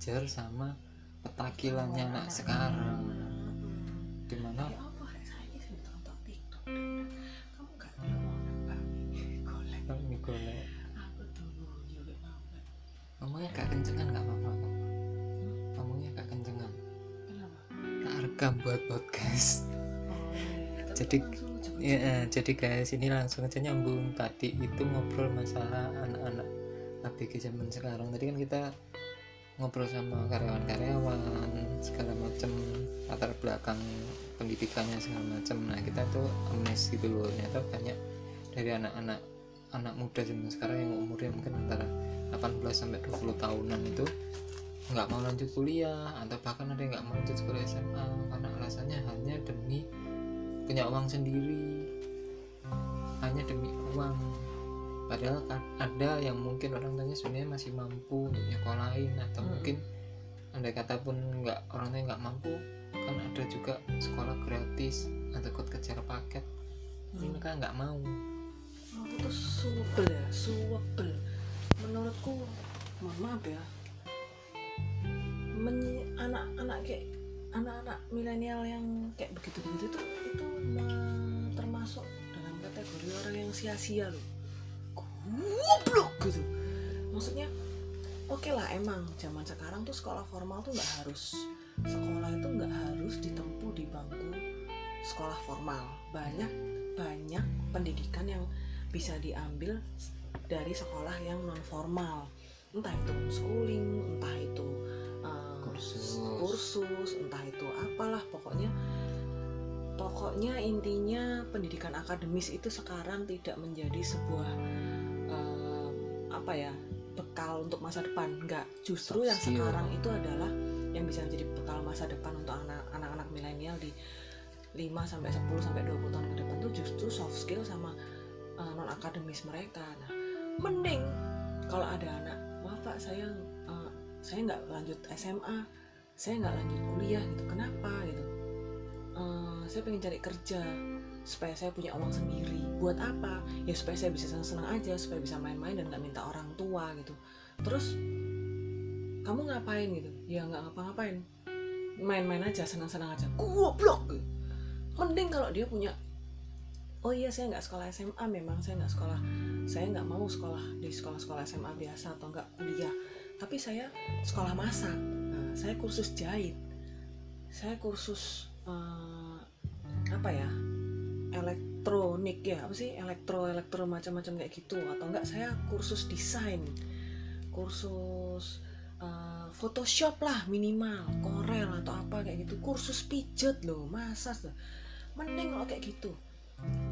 ngejar sama petakilannya anak sekarang. Di mana ya golek. Ngomongnya gak kencengan gak apa-apa kok. ngomongnya gak kencengan. Kenapa? Tak rekam buat podcast. Oh, Jadi- ya eh, jadi guys ini langsung aja nyambung. Tadi itu ngobrol masalah anak-anak ABG zaman sekarang. Tadi kan kita ngobrol sama karyawan-karyawan segala macam latar belakang pendidikannya segala macam nah kita tuh amazed gitu loh. Ternyata banyak dari anak-anak anak muda zaman sekarang yang umurnya mungkin antara 18 sampai 20 tahunan itu nggak mau lanjut kuliah atau bahkan ada yang nggak mau lanjut sekolah SMA karena alasannya hanya demi punya uang sendiri. Hanya demi uang padahal kan ada yang mungkin orang tuanya sebenarnya masih mampu untuk nyekolahin atau Hmm. mungkin andai kata pun nggak orang tuanya nggak mampu kan ada juga sekolah gratis atau ikut kejar paket. Ini Hmm. mereka nggak mau. Aku tuh suwebel ya suwebel. Menurutku mohon maaf ya. Men- anak-anak kayak anak-anak milenial yang kayak begitu-begitu itu me- termasuk dalam kategori orang yang sia-sia loh goblok gitu. Maksudnya oke lah emang zaman sekarang tuh sekolah formal tuh nggak harus sekolah itu nggak harus ditempuh di bangku sekolah formal. Banyak banyak pendidikan yang bisa diambil dari sekolah yang non formal entah itu homeschooling entah itu uh, Kursus. kursus entah itu apalah pokoknya pokoknya intinya pendidikan akademis itu sekarang tidak menjadi sebuah apa ya bekal untuk masa depan enggak justru yang skill. sekarang itu adalah yang bisa menjadi bekal masa depan untuk anak- anak-anak milenial di 5 sampai 10 sampai 20 tahun ke depan tuh justru soft skill sama non akademis mereka. Nah, mending kalau ada anak, maaf Pak, saya uh, saya nggak lanjut SMA, saya nggak lanjut kuliah gitu. Kenapa gitu? Uh, saya pengen cari kerja supaya saya punya uang sendiri. Buat apa? Ya supaya saya bisa senang-senang aja, supaya bisa main-main dan nggak minta orang tua gitu. Terus kamu ngapain gitu? Ya nggak ngapa-ngapain, main-main aja, senang-senang aja. Goblok. Gitu mending kalau dia punya oh iya saya nggak sekolah SMA memang saya nggak sekolah saya nggak mau sekolah di sekolah-sekolah SMA biasa atau nggak kuliah tapi saya sekolah masak Nah, saya kursus jahit saya kursus eh, apa ya elektronik ya apa sih? Elektro elektro macam-macam kayak gitu. Atau enggak saya kursus desain. Kursus eh, Photoshop lah minimal Corel atau apa kayak gitu. Kursus pijet loh masa mending kalau kayak gitu.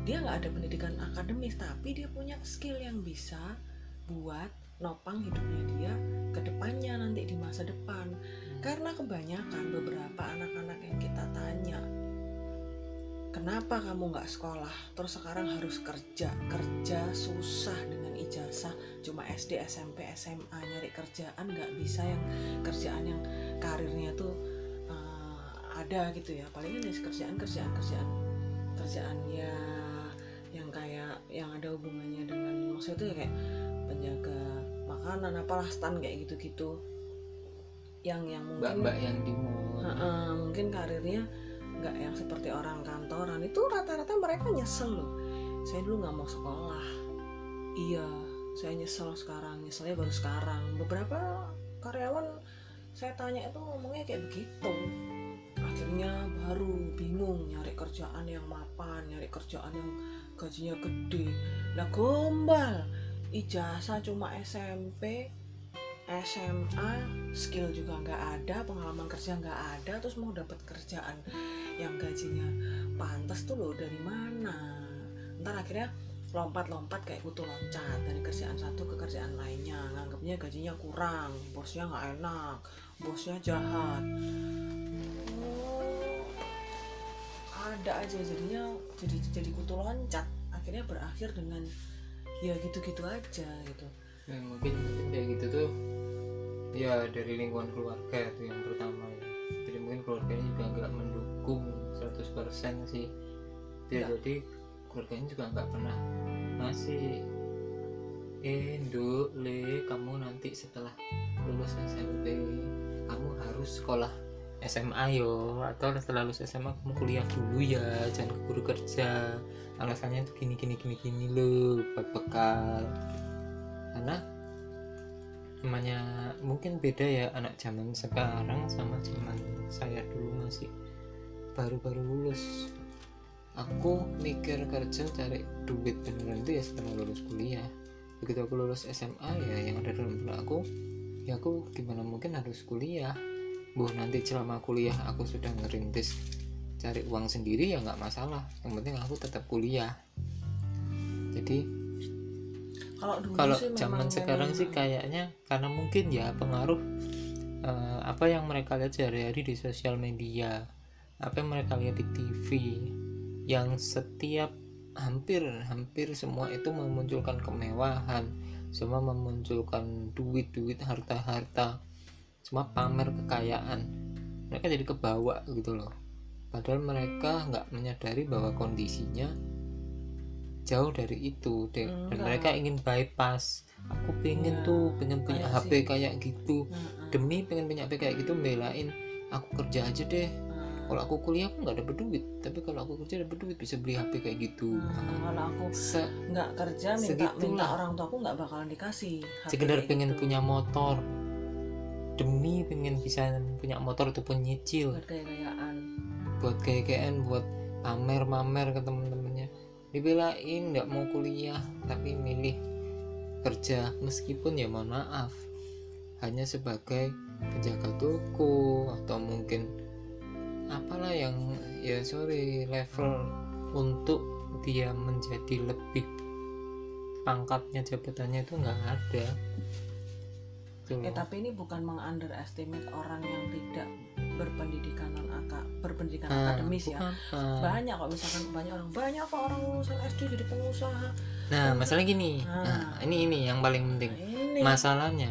Dia nggak ada pendidikan akademis tapi dia punya skill yang bisa buat nopang hidupnya dia ke depannya nanti di masa depan. Karena kebanyakan beberapa anak-anak yang kita tanya kenapa kamu nggak sekolah? Terus sekarang harus kerja. Kerja susah dengan ijazah. Cuma SD SMP SMA nyari kerjaan nggak bisa yang kerjaan yang karirnya tuh eh, ada gitu ya. Palingan ya kerjaan kerjaan kerjaan. Kerjaan ya yang kayak yang ada hubungannya dengan maksudnya itu ya kayak penjaga makanan apalah stand kayak gitu-gitu. Yang yang mungkin mbak-mbak yang di mall. Heeh, mungkin karirnya nggak yang seperti orang kantoran itu rata-rata mereka nyesel loh. Saya dulu nggak mau sekolah. Iya saya nyesel sekarang nyeselnya baru sekarang. Beberapa karyawan saya tanya itu ngomongnya kayak begitu. Akhirnya baru bingung nyari kerjaan yang mapan nyari kerjaan yang gajinya gede. Lah gombal ijazah cuma SMP SMA skill juga nggak ada pengalaman kerja nggak ada terus mau dapat kerjaan yang gajinya pantas tuh loh dari mana? Ntar akhirnya lompat-lompat kayak kutu loncat dari kerjaan satu ke kerjaan lainnya. Nganggapnya gajinya kurang bosnya nggak enak bosnya jahat. Oh, ada aja jadinya jadi jadi kutu loncat. Akhirnya berakhir dengan ya gitu-gitu aja gitu Ya, mungkin kayak gitu tuh ya dari lingkungan keluarga itu yang pertama ya. Jadi mungkin keluarganya juga nggak mendukung 100% sih. Ya Nggak. jadi keluarganya juga nggak pernah ngasih eh Nduk, le kamu nanti setelah lulus SMP kamu harus sekolah SMA yo atau setelah lulus SMA kamu kuliah dulu ya jangan keburu kerja. Alasannya tuh gini gini gini gini lo buat bekal karena namanya mungkin beda ya anak zaman sekarang sama zaman saya dulu masih baru-baru lulus. Aku mikir kerja cari duit beneran itu ya setelah lulus kuliah. Begitu aku lulus SMA ya yang ada dalam benak aku ya aku gimana mungkin harus kuliah? Bu nanti selama kuliah aku sudah ngerintis cari uang sendiri ya nggak masalah. Yang penting aku tetap kuliah. Jadi kalau dulu kalau sih zaman sekarang memang- sih kayaknya karena mungkin ya pengaruh eh, apa yang mereka lihat sehari-hari di sosial media apa yang mereka lihat di TV yang setiap hampir hampir semua itu memunculkan kemewahan semua memunculkan duit-duit harta-harta semua pamer kekayaan. Mereka jadi kebawa gitu loh. Padahal mereka nggak menyadari bahwa kondisinya jauh dari itu deh dan Enggak. mereka ingin bypass aku pengen Ya, tuh pengen punya kayak HP sih. kayak gitu Mm-mm. demi pengen punya HP kayak gitu belain aku kerja aja deh Mm. kalau aku kuliah aku nggak dapet duit tapi kalau aku kerja dapet duit bisa beli HP kayak gitu Mm, kalau aku nggak kerja minta Segitulah. minta orang tua aku nggak bakalan dikasih HP sekedar kayak pengen gitu. punya motor demi pengen bisa punya motor ataupun nyicil buat gaya-gayaan buat kayak buat pamer-pamer ke temen-temennya dibelain nggak mau kuliah tapi milih kerja meskipun ya mohon maaf. Hanya sebagai penjaga toko atau mungkin apalah yang ya sorry level untuk dia menjadi lebih pangkatnya jabatannya itu nggak ada Gitu Eh tapi ini bukan mengunderestimate orang yang tidak berpendidikan non aka berpendidikan Ah, akademis ya. ah. Banyak kok misalkan banyak orang banyak kok orang lulusan SD jadi pengusaha. Nah, masalah gini. Ah. Nah, ini ini yang paling penting. Nah, ini Masalahnya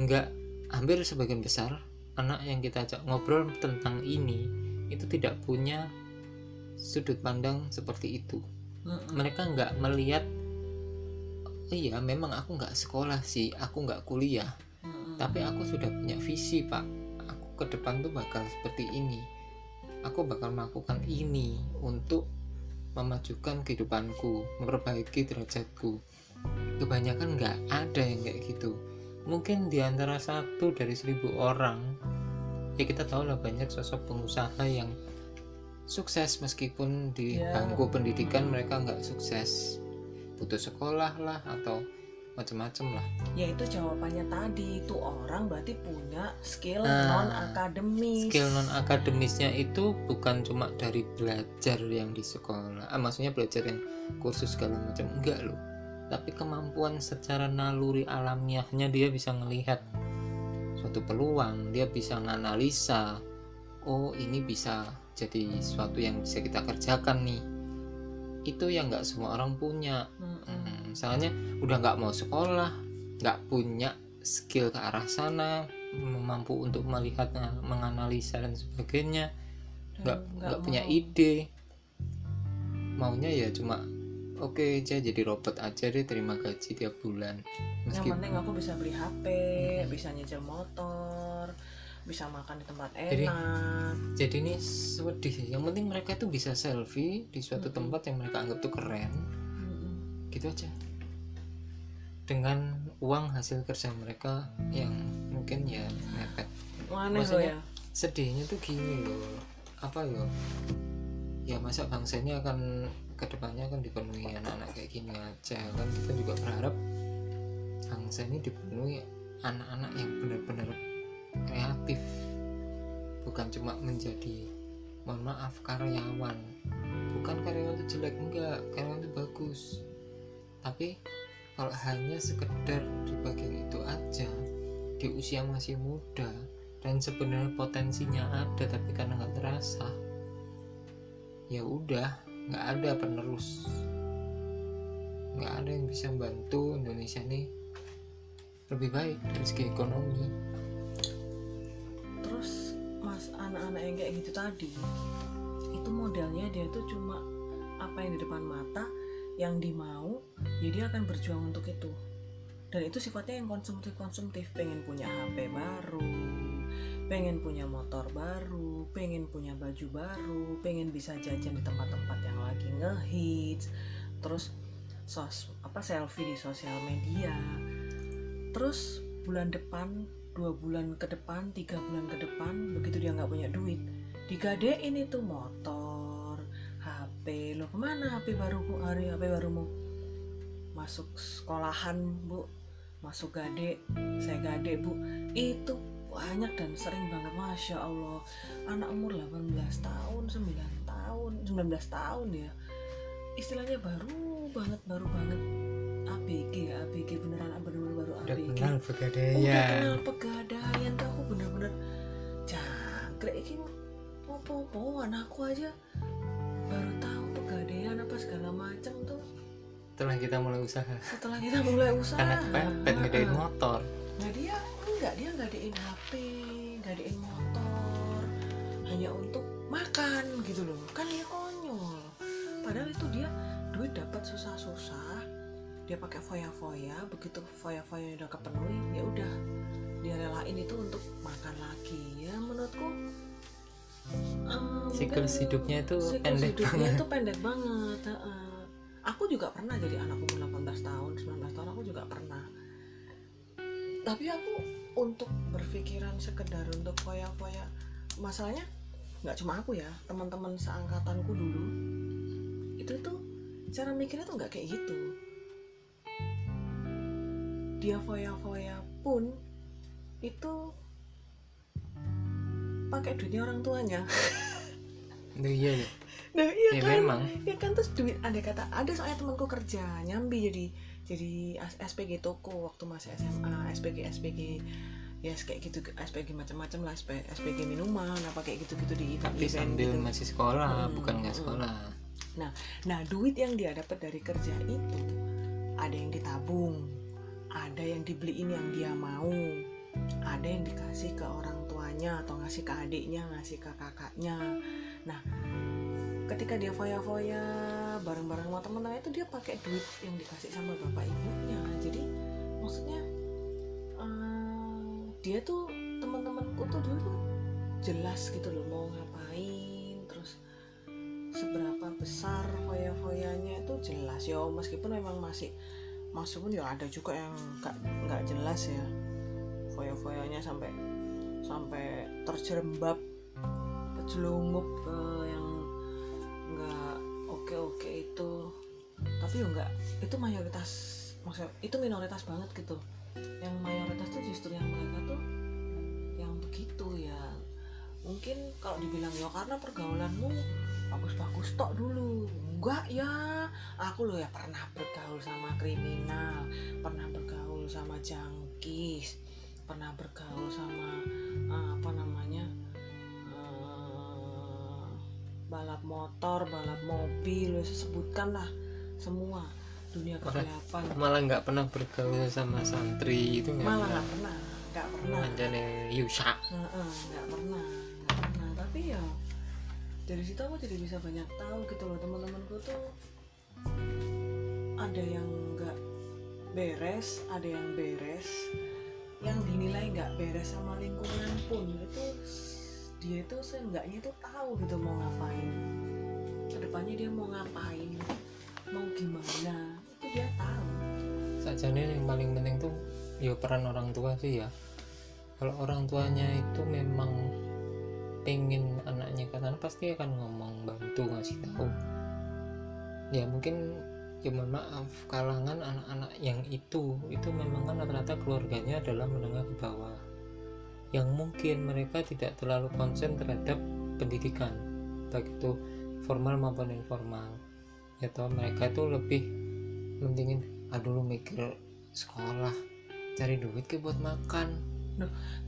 nggak hampir sebagian besar anak yang kita ajak ngobrol tentang ini itu tidak punya sudut pandang seperti itu. Mereka nggak melihat "Oh iya memang aku nggak sekolah sih, aku nggak kuliah, Mm-mm. tapi aku sudah punya visi pak. Aku ke depan tuh bakal seperti ini. Aku bakal melakukan ini untuk memajukan kehidupanku, memperbaiki derajatku. Kebanyakan nggak ada yang kayak gitu. Mungkin di antara satu dari seribu orang, ya kita tahu lah banyak sosok pengusaha yang sukses meskipun di Ya. bangku pendidikan mereka nggak sukses, putus sekolah lah atau macam-macam lah. ya itu jawabannya tadi itu orang berarti punya skill Ah, non akademis. skill non akademisnya itu bukan cuma dari belajar yang di sekolah ah, maksudnya belajar yang kursus segala macam enggak loh tapi kemampuan secara naluri alamiahnya dia bisa melihat suatu peluang dia bisa menganalisa oh ini bisa jadi sesuatu yang bisa kita kerjakan nih itu yang nggak semua orang punya. Hmm, misalnya udah nggak mau sekolah nggak punya skill ke arah sana mampu untuk melihat nah, menganalisa dan sebagainya nggak nggak punya ide maunya ya cuma oke saya jadi robot aja deh terima gaji tiap bulan Yang meskipun penting aku bisa beli HP, Mm-mm. bisa nyicil motor, bisa makan di tempat Jadi, enak. jadi ini sedih sih yang penting mereka itu bisa selfie di suatu Mm-mm. tempat yang mereka anggap tuh keren Mm-mm. gitu aja dengan uang hasil kerja mereka yang mungkin ya mepet Maksudnya, ya. sedihnya tuh gini loh apa ya ya masa bangsa ini akan ke depannya akan dipenuhi anak-anak kayak gini aja kan kita juga berharap bangsa ini dipenuhi anak-anak yang benar-benar kreatif. Bukan cuma menjadi mohon maaf karyawan. Bukan karyawan itu jelek enggak. Karyawan itu bagus. Tapi kalau hanya sekedar di bagian itu aja di usia masih muda dan sebenarnya potensinya ada tapi karena nggak terasa ya udah nggak ada penerus. Nggak ada yang bisa membantu Indonesia nih lebih baik dari segi ekonomi mas anak-anak yang kayak gitu tadi itu modelnya dia tuh cuma apa yang di depan mata yang dimau ya akan berjuang untuk itu. Dan itu sifatnya yang konsumtif konsumtif pengen punya HP baru pengen punya motor baru pengen punya baju baru pengen bisa jajan di tempat-tempat yang lagi ngehits terus sos apa selfie di sosial media. Terus bulan depan dua bulan ke depan tiga bulan ke depan begitu dia nggak punya duit digadein itu motor HP lo ke mana HP baru bu hari HP barumu? Masuk sekolahan bu. Masuk gade. Saya gade bu. Itu banyak dan sering banget. Masya allah. Anak umur 18 tahun 9 tahun 19 tahun ya. Istilahnya baru banget baru banget ABG ya ABG beneran bener-bener baru udah ABG kenal udah pegadaian kenal pegadaian tuh aku bener-bener jangkrik. Ini apa-apa anakku aja. Baru tahu pegadaian apa segala macam tuh. Setelah kita mulai usaha. Setelah kita mulai usaha. Anak pepet ngedain Heeh. motor. Nah dia enggak dia gadein HP gadein motor. Hanya untuk makan gitu loh. Kan dia konyol. Padahal itu dia duit dapat susah-susah dia pakai foya-foya begitu foya-foya udah kepenuhi ya udah dia relain itu untuk makan lagi. Ya menurutku eh, siklus hidupnya itu siklus pendek hidupnya banget. itu pendek banget heeh. aku juga pernah jadi anak umur 18 tahun 19 tahun aku juga pernah. Tapi aku untuk berpikiran sekedar untuk foya-foya masalahnya nggak cuma aku ya teman-teman seangkatanku dulu itu tuh cara mikirnya tuh nggak kayak gitu dia foya-foya pun itu pakai duitnya orang tuanya. Duh, iya deh. nah iya ya kan? memang. Ya kan? Terus duit ada kata ada soalnya temanku kerja nyambi jadi jadi SPG toko waktu masih SMA SPG SPG ya kayak gitu SPG macam-macam lah SP, SPG minuman apa kayak gitu-gitu di event tapi sambil gitu. masih sekolah Hmm, bukan nggak sekolah. Nah duit yang dia dapat dari kerja itu ada yang ditabung ada yang dibeliin yang dia mau. Ada yang dikasih ke orang tuanya atau ngasih ke adiknya ngasih ke kakaknya. Nah ketika dia foya-foya bareng-bareng sama teman-teman itu dia pakai duit yang dikasih sama bapak ibunya. Jadi maksudnya eh, dia tuh teman-temanku tuh dulu jelas gitu loh mau ngapain terus seberapa besar foya-foyanya itu jelas. Ya meskipun memang masih meskipun ya ada juga yang nggak nggak jelas ya. Foya-foyanya sampai sampai terjerembab kejelungup ke yang nggak oke oke itu. Tapi ya nggak itu mayoritas maksudnya itu minoritas banget gitu. Yang mayoritas tuh justru yang mereka tuh yang begitu ya. Mungkin kalau dibilang ya karena pergaulanmu bagus-bagus tok dulu. Enggak ya aku loh ya pernah bergaul sama kriminal pernah bergaul sama jangkis pernah bergaul sama eh, apa namanya eh, balap motor balap mobil wes sebutkan lah semua dunia kegelapan. malah nggak pernah bergaul sama santri itu nggak malah nggak pernah nggak pernah. Anjane Yusa Heeh, nggak pernah nggak pernah. Tapi ya dari situ aku jadi bisa banyak tahu gitu loh teman-temanku tuh ada yang nggak beres ada yang beres. Yang dinilai nggak beres sama lingkungan pun itu dia itu seenggaknya itu tahu gitu mau ngapain. Ke depannya dia mau ngapain mau gimana itu dia tahu. Sajane yang paling penting tuh ya peran orang tua sih ya. Kalau orang tuanya itu memang pengen anaknya ke sana pasti akan ngomong bantu ngasih tahu ya mungkin ya mohon maaf kalangan anak-anak yang itu itu memang kan rata-rata keluarganya adalah menengah ke bawah. Yang mungkin mereka tidak terlalu konsen terhadap pendidikan baik itu formal maupun informal. Ya toh mereka itu lebih mentingin aduh lu mikir sekolah cari duit ke buat makan.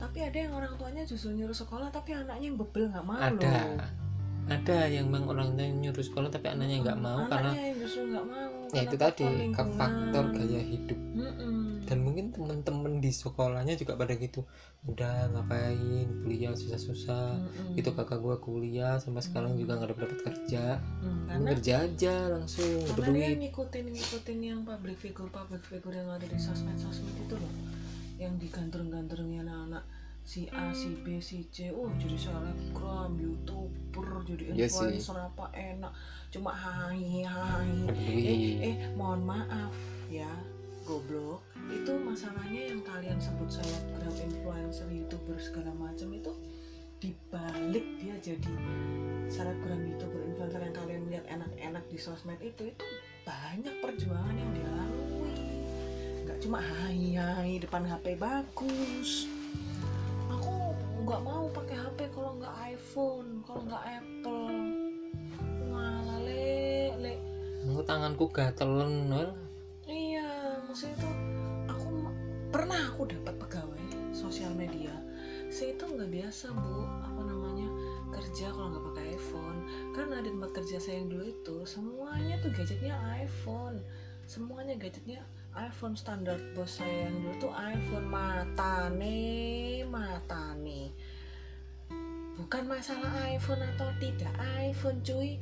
Tapi ada yang orang tuanya justru nyuruh sekolah tapi anaknya yang bebel nggak mau ada. loh ada yang memang orang tua nyuruh sekolah tapi anaknya nggak mau karena Anaknya justru nggak mau ya karena itu tadi faktor ke faktor gaya hidup. Mm-mm. dan mungkin temen-temen di sekolahnya juga pada gitu udah ngapain? Kuliah susah-susah. Mm-mm. itu kakak gua kuliah sampai sekarang juga nggak dapat kerja. Mm, karena kerja aja langsung karena dia berduit ngikutin ngikutin yang public figure public figure yang ada di sosmed sosmed itu loh yang diganteng-gantengin anak-anak si A si B si C oh jadi selebgram youtuber jadi Iya influencer apa enak. Cuma hai hai eh eh mohon maaf ya goblok. Itu masalahnya yang kalian sebut selebgram influencer youtuber segala macam itu dibalik dia jadi selebgram youtuber influencer yang kalian lihat enak-enak di sosmed itu itu banyak perjuangan yang dia lalui nggak cuma hai hai depan HP bagus nggak mau pakai HP kalau nggak iPhone kalau nggak Apple malah le le Aku tanganku gatelan well. Iya, maksudnya tuh aku pernah aku dapat pegawai sosial media. Saya itu nggak biasa bu, apa namanya kerja kalau nggak pakai iPhone. Karena di tempat kerja saya yang dulu itu semuanya tuh gadgetnya iPhone, semuanya gadgetnya iPhone standar bos saya yang dulu tuh iPhone. Mata nih, mata nih. Bukan masalah iPhone atau tidak iPhone cuy,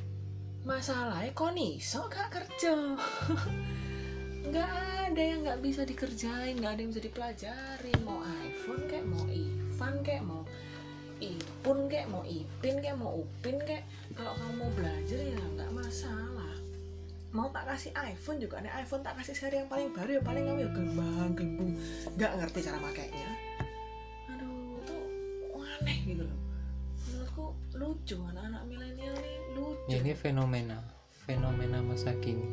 masalahnya kok iso gak kerja. Nggak ada yang nggak bisa dikerjain nggak ada yang bisa dipelajarin mau iPhone kayak mau Ivan kayak mau Ipun kayak mau Ipin kayak mau Upin kayak. Kalau kamu mau belajar ya nggak masalah mau tak kasih iPhone juga nih iPhone tak kasih seri yang paling baru ya paling kamu ya gembang gembung nggak ngerti cara makainya. Aduh itu aneh gitu loh. Menurutku lucu anak-anak milenial nih lucu. Ini fenomena fenomena masa kini.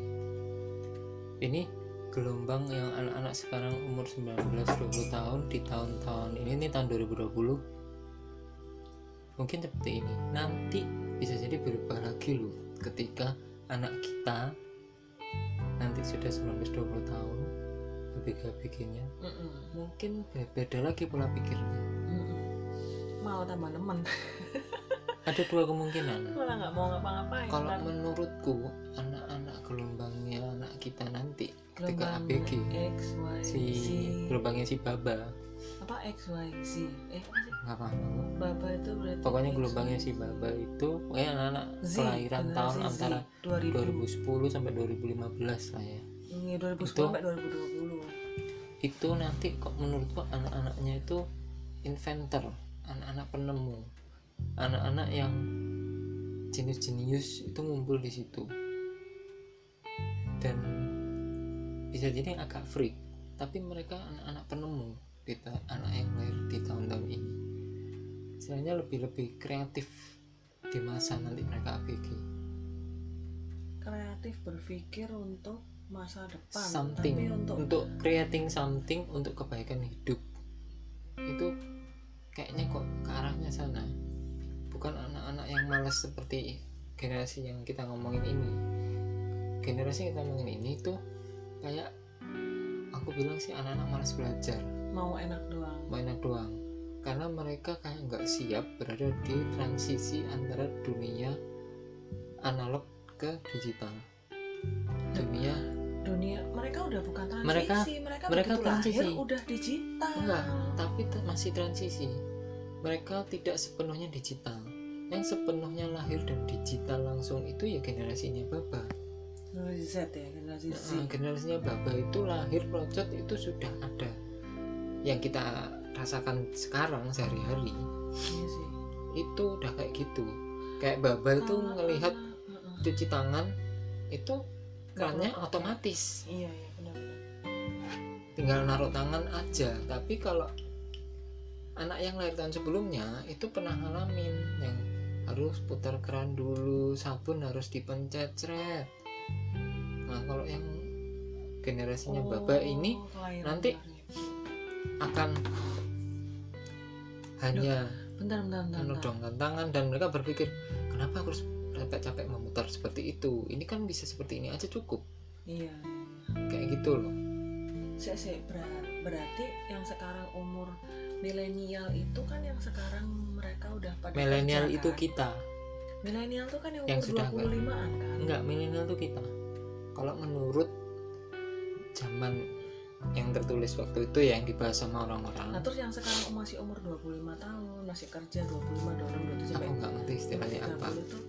Ini gelombang yang anak-anak sekarang umur 19-20 tahun di tahun-tahun ini nih tahun 2020 mungkin seperti ini. Nanti bisa jadi berubah lagi loh ketika anak kita nanti sudah 19-20 tahun ABG-ABG-nya Mm-mm. mungkin be- beda lagi pola pikirnya. Mm-mm. mau tambah temen ada dua kemungkinan. Malah nggak mau ngapa-ngapain kalau Ntar menurutku anak-anak gelombangnya anak kita nanti ketika gelombang ABG X Y si Z. gelombangnya si Baba apa X Y Z. Eh nggak paham aku. Baba itu berarti pokoknya gelombangnya si Baba itu kayak anak-anak Z, kelahiran tahun Z, antara 2000 2010 sampai 2015 lah ya. Iya, 2010 Itu- sampai 2020 itu nanti kok menurutku anak-anaknya itu inventor anak-anak penemu. Anak-anak yang jenius-jenius itu ngumpul di situ. Dan bisa jadi agak freak tapi mereka anak-anak penemu di ta- anak yang lahir di tahun-tahun ini. Istilahnya lebih-lebih kreatif di masa nanti mereka ABG kreatif berpikir untuk masa depan something. tapi untuk untuk creating something untuk kebaikan hidup. Itu kayaknya kok ke arahnya sana. Bukan anak-anak yang malas seperti generasi yang kita ngomongin ini. Generasi yang kita ngomongin ini tuh kayak aku bilang sih anak-anak malas belajar mau enak doang. Banyak doang. Karena mereka kayak nggak siap berada di transisi antara dunia analog ke digital. Dunia dunia mereka udah bukan transisi Mereka- mereka, mereka transisi. lahir udah digital. Enggak tapi masih transisi. Mereka tidak sepenuhnya digital. Yang sepenuhnya lahir dan digital langsung itu ya generasinya baba. Generasi Z ya generasi Z. Nah, generasinya baba itu lahir procot itu sudah ada yang kita rasakan sekarang sehari-hari iya sih. itu udah kayak gitu. Kayak baba itu Kalau- ngelihat Heeh. cuci tangan itu kerannya otomatis. Iya iya benar-benar. Tinggal naruh tangan aja. Tapi kalau anak yang lahir tahun sebelumnya itu pernah ngalamin yang harus putar keran dulu sabun harus dipencet cret nah kalau yang generasinya baba ini nanti-. Akan hanya bentar bentar bentar, bentar. menodongkan tangan dan mereka berpikir kenapa aku harus capek-capek memutar seperti itu? Ini kan bisa seperti ini aja cukup. Iya. Kayak gitu loh. Sih sih berarti yang sekarang umur milenial itu kan yang sekarang mereka udah pada milenial itu kan? kita. Milenial tuh kan yang Yang umur sudah 25-an kan? enggak milenial tuh kita. Kalau menurut zaman yang tertulis waktu itu ya, yang dibahas sama nah orang-orang terus yang sekarang masih umur 25 tahun masih kerja 25 26 27 aku sampai nggak ngerti istilahnya apa. 30 tuh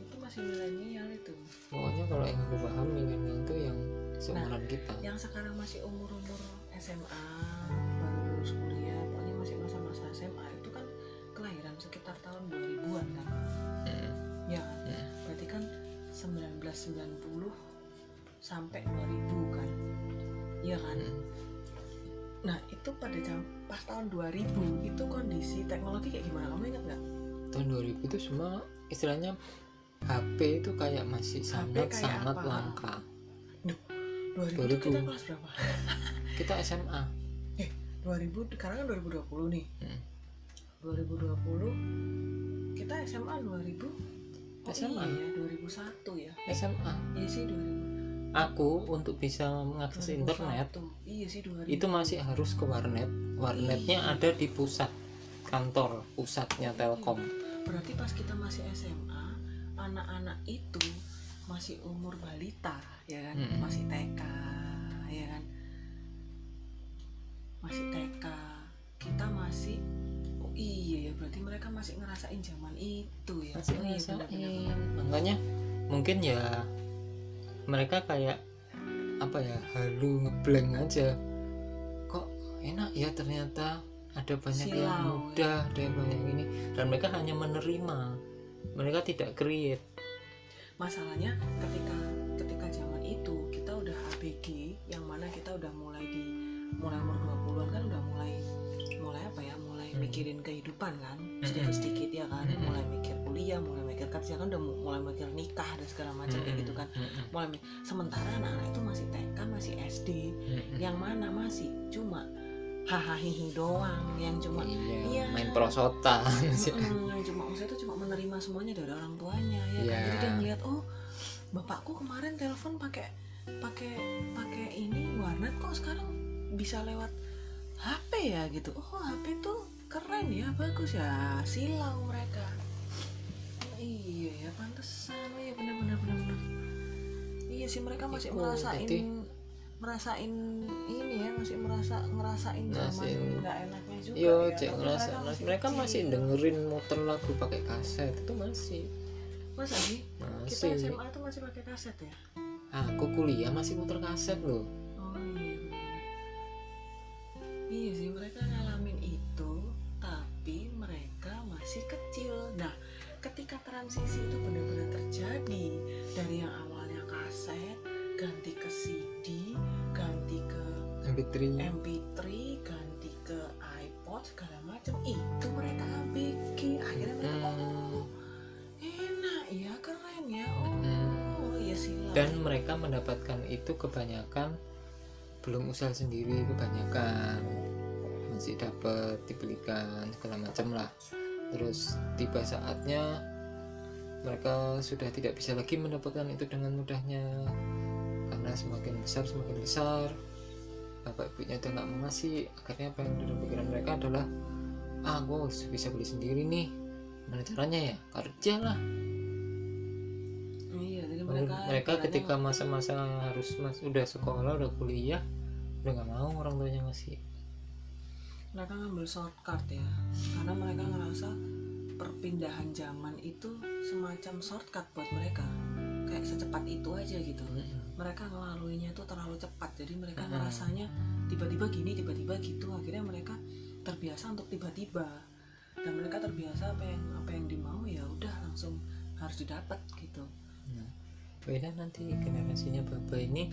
itu masih milenial itu. Pokoknya kalau yang aku paham milenial itu yang seumuran kita. yang sekarang masih umur-umur SMA baru lulus kuliah pokoknya masih masa-masa SMA itu kan kelahiran sekitar tahun 2000-an kan? Mm, ya kan mm. berarti kan 1990 sampai 2000 kan iya kan? Nah itu pada jam pas tahun 2000 itu kondisi teknologi kayak gimana? Kamu ingat nggak? Tahun 2000 itu semua istilahnya HP itu kayak masih sangat kayak sangat apa? langka. 2000, itu kita 2000. kelas berapa? Kita SMA 2000 sekarang kan 2020 nih. Hmm. 2020 kita SMA 2000 oh SMA. iya 2001 ya. SMA iya sih 2000 aku untuk bisa mengakses 2001. internet iya sih 2000 itu masih harus ke warnet. Warnetnya Iya. ada di pusat kantor pusatnya Telkom. Berarti pas kita masih SMA anak-anak itu masih umur balita ya kan? Mm-mm. masih TK ya kan? Masih TK kita masih oh iya ya berarti mereka masih ngerasain zaman itu ya. Masih oh, iya, makanya mungkin ya mereka kayak apa ya halu ngeblank aja. Kok enak ya ternyata ada banyak yang Silau, mudah ada yang banyak ini. Dan mereka hanya menerima. Mereka tidak create. Masalahnya ketika ketika zaman itu kita udah ABG yang mana kita udah mulai di mulai umur 20-an kan udah mulai mulai apa ya mulai Hmm. mikirin kehidupan kan. Sedikit-sedikit ya kan Hmm. mulai mikir kuliah mulai mikir kerja kan udah mu- mulai mikir nikah dan segala macam kayak gitu kan. Mulai sementara anak-anak itu masih TK masih SD Mm-mm. yang mana masih cuma hahaha hihi doang yang cuma iya, iya. main prosotan. Sih Mm, yang cuma maksudnya itu cuma menerima semuanya dari orang tuanya ya Iya. kan jadi dia ngeliat oh bapakku kemarin telepon pakai pakai pakai ini warnet kok sekarang bisa lewat HP ya? Gitu. Oh HP tuh keren ya bagus ya silau mereka iya ya pantesan. Oh iya benar benar benar benar. Iya sih mereka masih Iku, merasain jadi- merasain ini ya masih merasa ngerasain zaman nggak enaknya juga Iya, ya. cek ngerasa masih mereka masih kecil. dengerin muter lagu pakai kaset itu masih. Masa sih? Kita masih. SMA tuh masih pakai kaset ya? Aku kuliah masih muter kaset loh. Oh iya iya sih mereka ngalamin itu tapi mereka masih kecil. Nah transisi itu benar-benar terjadi. Dari yang awalnya kaset ganti ke CD ganti ke MP3 MP3 ganti ke iPod segala macam. Itu mereka ABG akhirnya mereka Hmm, oh enak ya keren ya. Oh hmm. iya sih dan mereka mendapatkan itu kebanyakan belum usaha sendiri kebanyakan masih dapat dibelikan segala macam lah. Terus tiba saatnya mereka sudah tidak bisa lagi mendapatkan itu dengan mudahnya. Karena semakin besar semakin besar. Bapak ibunya udah nggak mau ngasih. Akhirnya apa yang dalam pikiran mereka adalah ah gue harus bisa beli sendiri nih. Mana caranya ya? Kerja lah. Iya jadi mereka, mereka ketika masa-masa harus mas udah sekolah udah kuliah udah nggak mau orang tuanya ngasih. Mereka ngambil shortcut ya. Karena mereka ngerasa perpindahan zaman itu semacam shortcut buat mereka. Kayak secepat itu aja gitu. Mereka ngelaluinya tuh terlalu cepat. Jadi mereka Mm-mm. ngerasanya tiba-tiba gini tiba-tiba gitu. Akhirnya mereka terbiasa untuk tiba-tiba. Dan mereka terbiasa apa yang apa yang dimau ya udah langsung harus didapat gitu. Nah, beda nanti generasinya bapak ini.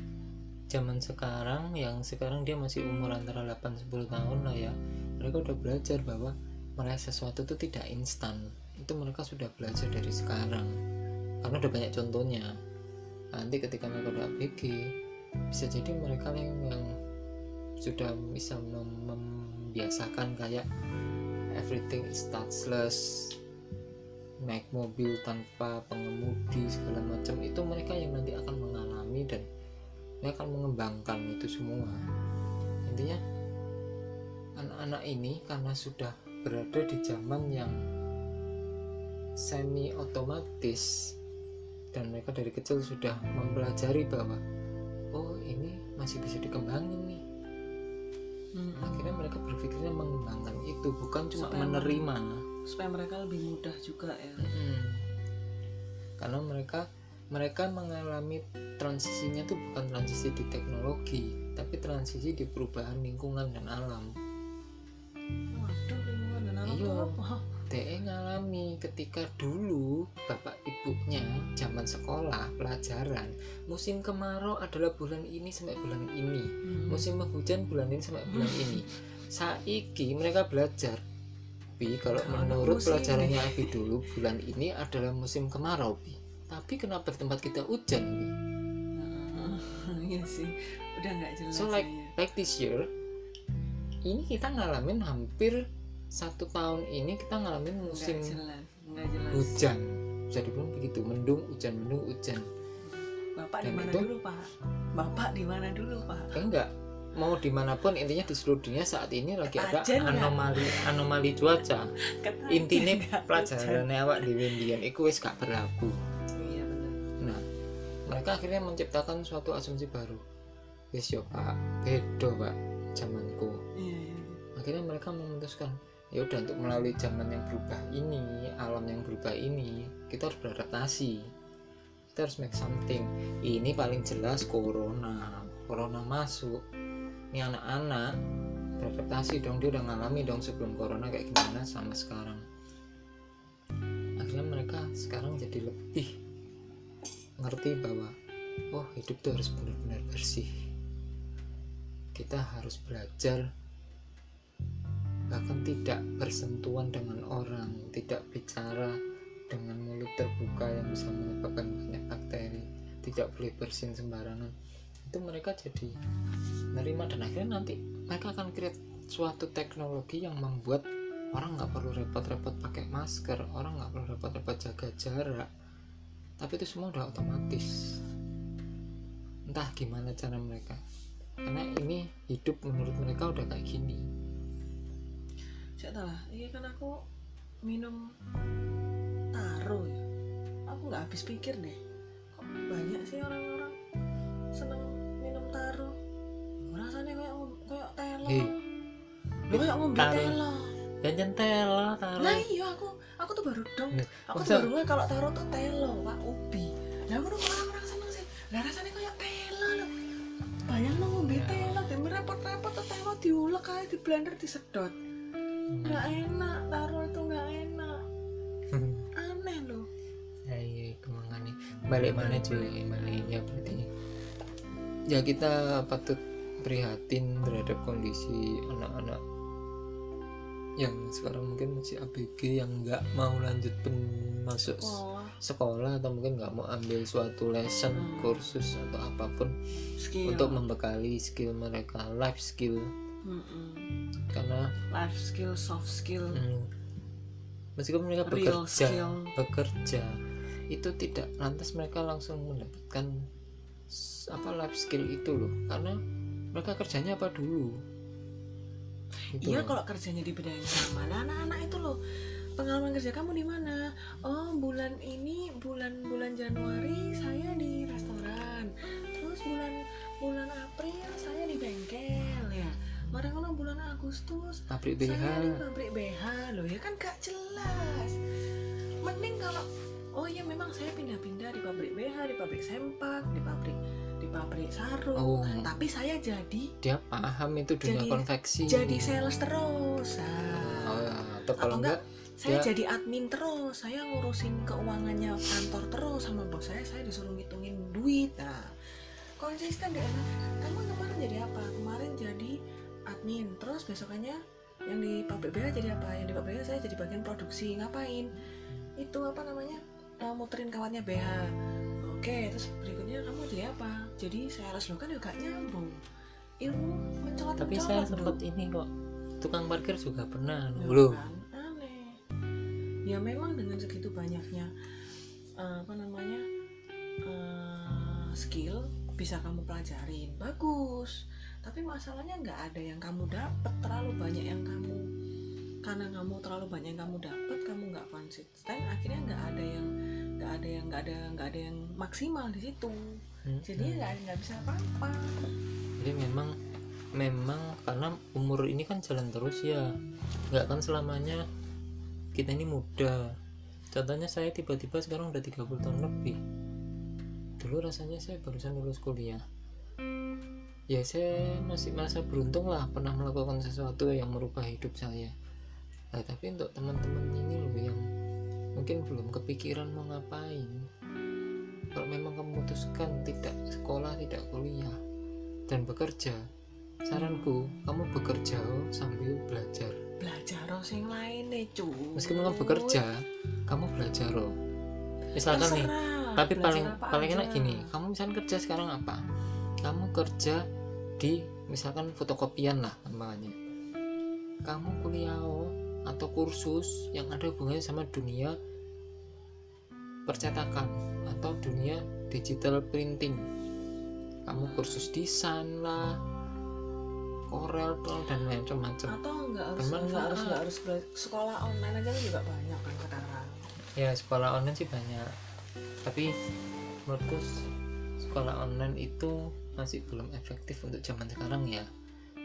Zaman sekarang yang sekarang dia masih umur antara 8-10 tahun lah ya. Mereka udah belajar bahwa meraih sesuatu itu tidak instan. Itu mereka sudah belajar dari sekarang. Karena udah banyak contohnya. Nanti ketika mereka udah ABG bisa jadi mereka yang, yang sudah bisa mem- membiasakan kayak everything is touchless naik mobil tanpa pengemudi segala macam. Itu mereka yang nanti akan mengalami dan mereka akan mengembangkan itu semua. Intinya anak-anak ini karena sudah berada di zaman yang semi otomatis dan mereka dari kecil sudah mempelajari bahwa oh ini masih bisa dikembangin nih. Mm-mm. akhirnya mereka berpikirnya mengembangkan itu bukan cuma Supaya menerima supaya mereka lebih mudah juga ya. Mm-mm. karena mereka mereka mengalami transisinya tuh bukan transisi di teknologi tapi transisi di perubahan lingkungan dan alam. Waduh. lingkungan dan alam Iya. DE ngalami ketika dulu bapak ibunya zaman sekolah pelajaran musim kemarau adalah bulan ini sampai bulan ini. Hmm. musim hujan bulan ini sampai bulan ini. Saiki mereka belajar. Bi kalau menurut musim. pelajarannya Abi dulu bulan ini adalah musim kemarau Bi. Tapi kenapa di tempat kita hujan Bi? Ah, iya sih. Udah nggak jelas so like ya. like this year ini kita ngalamin hampir satu tahun ini kita ngalamin musim nggak jelas nggak jelas. hujan. Bisa dibilang begitu mendung hujan mendung hujan. Bapak di mana dulu pak? Bapak di mana dulu pak? Eh, enggak. Mau di mana pun intinya di seluruh dunia saat ini lagi ada anomali anomali cuaca. Intinya pelajaran awak di Windian itu wis gak berlaku. Iya benar nah mereka akhirnya menciptakan suatu asumsi baru. Wis yo pak. Bedo pak zamanku. Iya iya. Akhirnya mereka memutuskan ya udah untuk melalui zaman yang berubah ini alam yang berubah ini kita harus beradaptasi. Kita harus make something. Ini paling jelas corona. Corona masuk. Ini anak-anak beradaptasi dong. Dia udah ngalami dong sebelum corona kayak gimana sama sekarang. Akhirnya mereka sekarang jadi lebih ngerti bahwa oh hidup tuh harus benar-benar bersih. Kita harus belajar bahkan tidak bersentuhan dengan orang tidak bicara dengan mulut terbuka yang bisa menyebabkan banyak bakteri tidak boleh bersin sembarangan. Itu mereka jadi menerima dan akhirnya nanti mereka akan create suatu teknologi yang membuat orang nggak perlu repot-repot pakai masker orang nggak perlu repot-repot jaga jarak. Tapi itu semua udah otomatis. Entah gimana cara mereka. Karena ini hidup menurut mereka udah kayak gini saya tahu lah iya kan aku minum taro ya. Aku nggak habis pikir deh. Kok banyak sih orang-orang seneng minum taro? Rasanya kayak kayak telo. Loh, kayak ngombe taro. telo. Ya nyentel lah taruh nah iya aku aku tuh baru dong. Aku masa- tuh baru kalau taro tuh telo pak ubi. Lah aku tuh orang-orang seneng sih. Lah rasanya kayak telo bayang lo ngombe telo dan repot-repot tuh telo diulek aja di blender disedot nggak enak taro itu nggak enak. Aneh loh. Ya iya kemangane balik mana cuy? Balik ya berarti. Ya kita patut prihatin terhadap kondisi anak-anak yang sekarang mungkin masih ABG yang nggak mau lanjut pen- masuk oh sekolah atau mungkin nggak mau ambil suatu lesson Hmm. kursus atau apa pun skill. untuk membekali skill mereka life skill Mm-mm. karena life skill soft skill Hmm. Meskipun mereka Real bekerja, skill. bekerja itu tidak lantas mereka langsung mendapatkan apa life skill itu loh, karena mereka kerjanya apa dulu. Gitu iya kalau kerjanya di bidang yang sama nah anak-anak itu loh pengalaman kerja kamu di mana oh bulan ini bulan bulan Januari saya di restoran terus bulan bulan April saya di bengkel ya ono bulan Agustus pabrik BH. saya di pabrik BH loh ya kan gak jelas mending kalau oh ya memang saya pindah-pindah di pabrik BH di pabrik sempak di pabrik di pabrik sarung Oh. tapi saya jadi Dia paham itu dunia Jadi- konveksi. jadi sales terus nah, Oh, ya. atau kalau Atau enggak, saya dia- jadi admin terus saya ngurusin keuangannya kantor terus sama bos saya saya disuruh ngitungin duit nah konsisten deh kamu kemarin jadi apa jadi admin terus besokannya yang di pabrik BH jadi apa? Yang di pabrik BH saya jadi bagian produksi. Ngapain? Itu apa namanya? Eh, muterin kawatnya BH oke terus berikutnya kamu jadi apa? Jadi sales lo kan juga nyambung. Ilmu mencolot tapi saya sempat ini kok. Tukang parkir juga pernah. Ya belum. kan? aneh. Ya memang dengan segitu banyaknya eh, apa namanya eh, skill bisa kamu pelajarin. Bagus tapi masalahnya nggak ada yang kamu dapat terlalu banyak yang kamu karena kamu terlalu banyak yang kamu dapat kamu nggak konsisten akhirnya nggak ada yang nggak ada yang nggak ada nggak ada yang maksimal di situ. Hmm, jadi ya nggak nggak bisa apa-apa. Jadi memang memang karena umur ini kan jalan terus ya. Nggak kan selamanya kita ini muda. Contohnya saya tiba-tiba sekarang udah 30 tahun lebih. Dulu rasanya saya barusan lulus kuliah ya saya masih merasa beruntung lah pernah melakukan sesuatu yang merubah hidup saya. Nah, tapi untuk teman-teman ini loh yang mungkin belum kepikiran mau ngapain. Kalau memang kamu memutuskan tidak sekolah tidak kuliah dan bekerja saranku kamu bekerja sambil belajar. Belajar harus yang lain nih cu meskipun kamu bekerja kamu belajar loh misalkan nih tapi paling paling enak gini kamu misalkan kerja sekarang apa? Kamu kerja di misalkan fotokopian lah namanya kamu kuliah atau kursus yang ada hubungannya sama dunia percetakan atau dunia digital printing. Kamu kursus desain lah Corel dan macam-macam. Atau nggak harus nggak harus nggak harus sekolah online aja juga banyak kan sekarang. Ya sekolah online sih banyak. Tapi menurutku sekolah online itu masih belum efektif untuk zaman sekarang ya.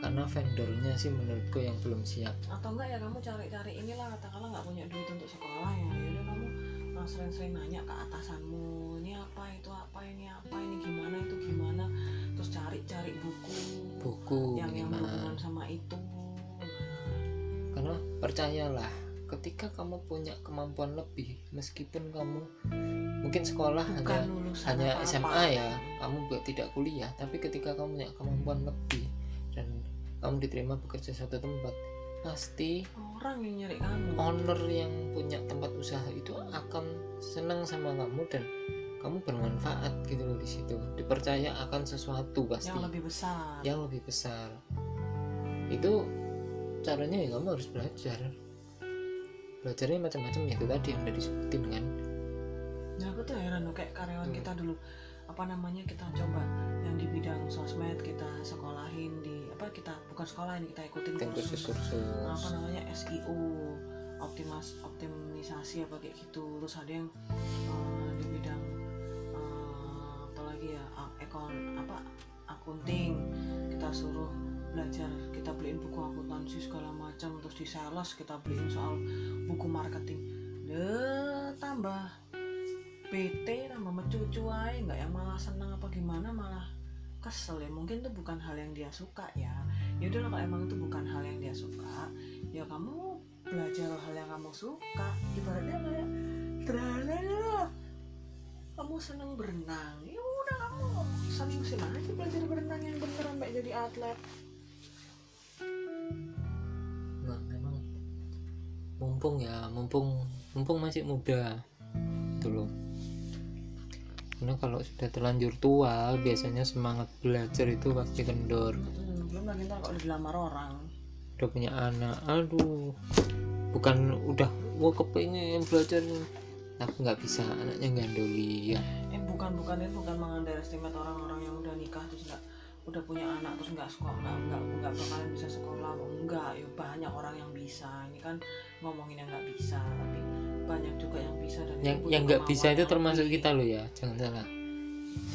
Karena vendornya sih menurutku yang belum siap. Atau enggak ya kamu cari-cari inilah katakanlah nggak punya duit untuk sekolah ya. Yaudah kamu uh, sering-sering nanya ke atasanmu ini apa itu apa ini apa ini gimana itu gimana? Terus cari-cari buku. Buku yang yang minimal. berhubungan sama itu. Karena percayalah ketika kamu punya kemampuan lebih meskipun kamu mungkin sekolah bukan hanya hanya. SMA ya kamu tidak kuliah tapi ketika kamu punya kemampuan lebih dan kamu diterima bekerja satu tempat pasti orang yang nyari kamu. owner yang punya tempat usaha itu akan senang sama kamu dan kamu bermanfaat gitu loh di situ. Dipercaya akan sesuatu pasti. Yang lebih besar. Yang lebih besar. Itu caranya ya kamu harus belajar belajarnya macam-macam ya itu tadi yang udah disebutin kan. Ya aku tuh heran loh kayak karyawan kita dulu apa namanya kita coba yang di bidang sosmed kita sekolahin di apa kita bukan sekolahin kita ikutin kan kursus. kursus-kursus apa namanya SEO optimas optimisasi apa kayak gitu. Terus ada yang eh, di bidang eh, apa lagi ya ekon apa akunting. Kita suruh belajar kita beliin buku akuntansi segala macam. Terus di sales kita beliin soal buku marketing. Deh tambah PT tambah mencucu aja nggak yang malah seneng apa gimana malah kesel ya. Mungkin itu bukan hal yang dia suka ya. Ya udah kalau emang itu bukan hal yang dia suka ya kamu belajar hal yang kamu suka. Ibaratnya kayak terlalu kamu seneng berenang. Ya udah kamu seriusin aja belajar berenang yang bener sampai jadi atlet mumpung ya mumpung mumpung masih muda. Dulu karena kalau sudah terlanjur tua biasanya semangat belajar itu pasti kendor. Hmm, belum lagi ntar kalau dilamar orang. Udah punya anak aduh. Bukan udah mau kepengen belajar. Tapi nggak bisa anaknya gandoli ya eh bukan bukan ini bukan mengunderestimate orang-orang yang udah nikah terus nggak udah punya anak terus nggak sekolah nggak nggak nggak bakalan bisa sekolah enggak ya banyak orang yang bisa. Ini kan ngomongin yang nggak bisa tapi banyak juga yang bisa dan yang yang nggak bisa itu termasuk kita loh ya jangan salah.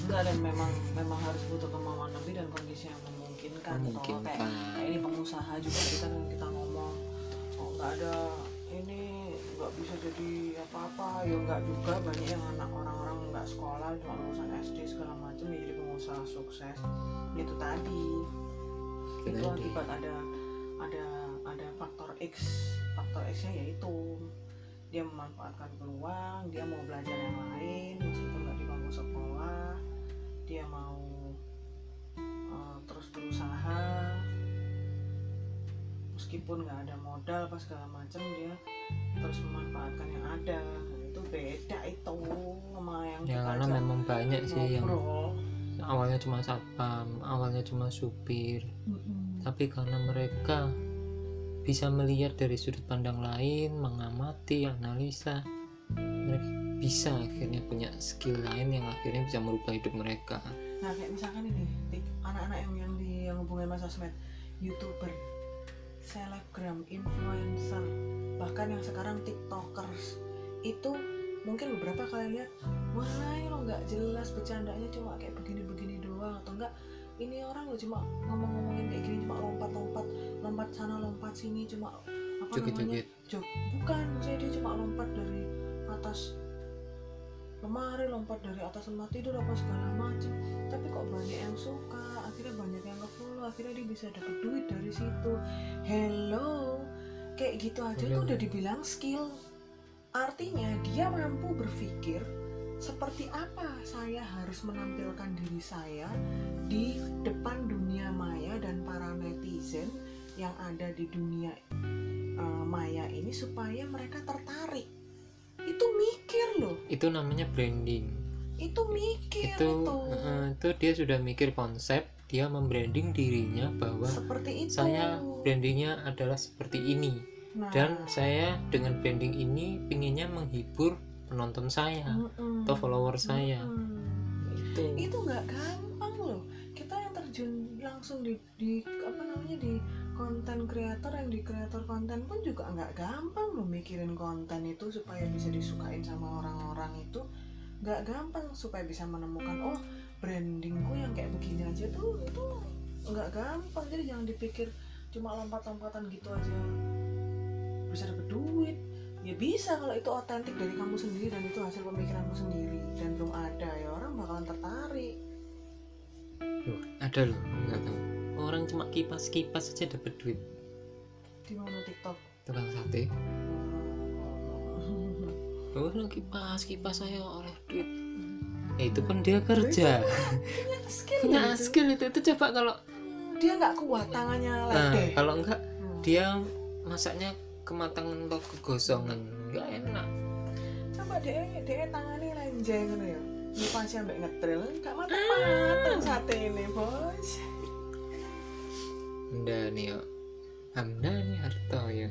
Enggak dan memang memang harus butuh kemauan lebih dan kondisi yang memungkinkan. Kalau kayak memungkinkan. kayak ini pengusaha juga kita kan kita ngomong oh nggak ada ini nggak bisa jadi apa-apa. Ya nggak juga banyak yang anak orang-orang nggak sekolah cuma lulusan SD segala macam ya jadi pengusaha sukses. Itu tadi. Itu akibat ada ada ada faktor X. Faktor X nya yaitu dia memanfaatkan peluang dia mau belajar yang lain meskipun nggak di bangku sekolah dia mau uh, terus berusaha meskipun nggak ada modal pas segala macam dia terus memanfaatkan yang ada itu beda itu sama yang ya karena memang banyak sih yang ngobrol. awalnya cuma satpam awalnya cuma supir Mm-mm. tapi karena mereka bisa melihat dari sudut pandang lain mengamati analisa mereka bisa akhirnya punya skill lain yang akhirnya bisa merubah hidup mereka Nah kayak misalkan ini anak-anak yang yang di yang hubungan sama sosmed, youtuber, selebgram, influencer, bahkan yang sekarang tiktokers. Itu mungkin beberapa kalian lihat wah ini lo nggak jelas bercandanya cuma kayak begini-begini doang atau enggak ini orang lo cuma ngomong-ngomongin kayak gini cuma lompat-lompat lompat sana lompat sini cuma apa namanya joget-joget. Jog bukan maksudnya dia cuma lompat dari atas lemari lompat dari atas tempat tidur apa segala macam. Tapi kok banyak yang suka akhirnya dia bisa dapat duit dari situ. Hello. Kayak gitu aja tuh udah dibilang skill. Artinya dia mampu berpikir seperti apa saya harus menampilkan diri saya di depan dunia maya dan para netizen yang ada di dunia uh, maya ini supaya mereka tertarik. Itu mikir loh. Itu namanya branding. Itu mikir itu itu. eh, itu dia sudah mikir konsep dia membranding dirinya bahwa seperti itu. saya brandingnya adalah seperti ini. Nah, dan saya dengan branding ini pinginnya menghibur penonton saya mm-mm, atau follower saya. Mm-mm. itu itu nggak gampang loh. Kita yang terjun langsung di, di apa namanya di konten kreator yang di kreator konten pun juga nggak gampang loh mikirin konten itu supaya bisa disukain sama orang-orang itu. Nggak gampang supaya bisa menemukan oh brandingku yang kayak begini aja tuh itu nggak gampang. Jadi jangan dipikir cuma lompat-lompatan gitu aja. Bisa dapet duit. Ya bisa kalau itu otentik dari kamu sendiri dan itu hasil pemikiranmu sendiri. Dan belum ada ya orang bakalan tertarik. Loh ada loh nggak tahu. Orang cuma kipas kipas saja dapat duit. Di mana TikTok? Tukang sate. Oh kipas kipas saya oleh duit ya itu kan dia kerja. punya skill punya skill itu. Itu coba kalau dia nggak kuat tangannya nah, ledeh kalau enggak Hmm. dia masaknya kematangan atau kegosongan. Nggak enak. Coba dia dia tangannya lenjeng gitu ya. Nipasi sampai ngetril nggak matang matang sate ini bos. Anda nih yo Hamdani Harto ya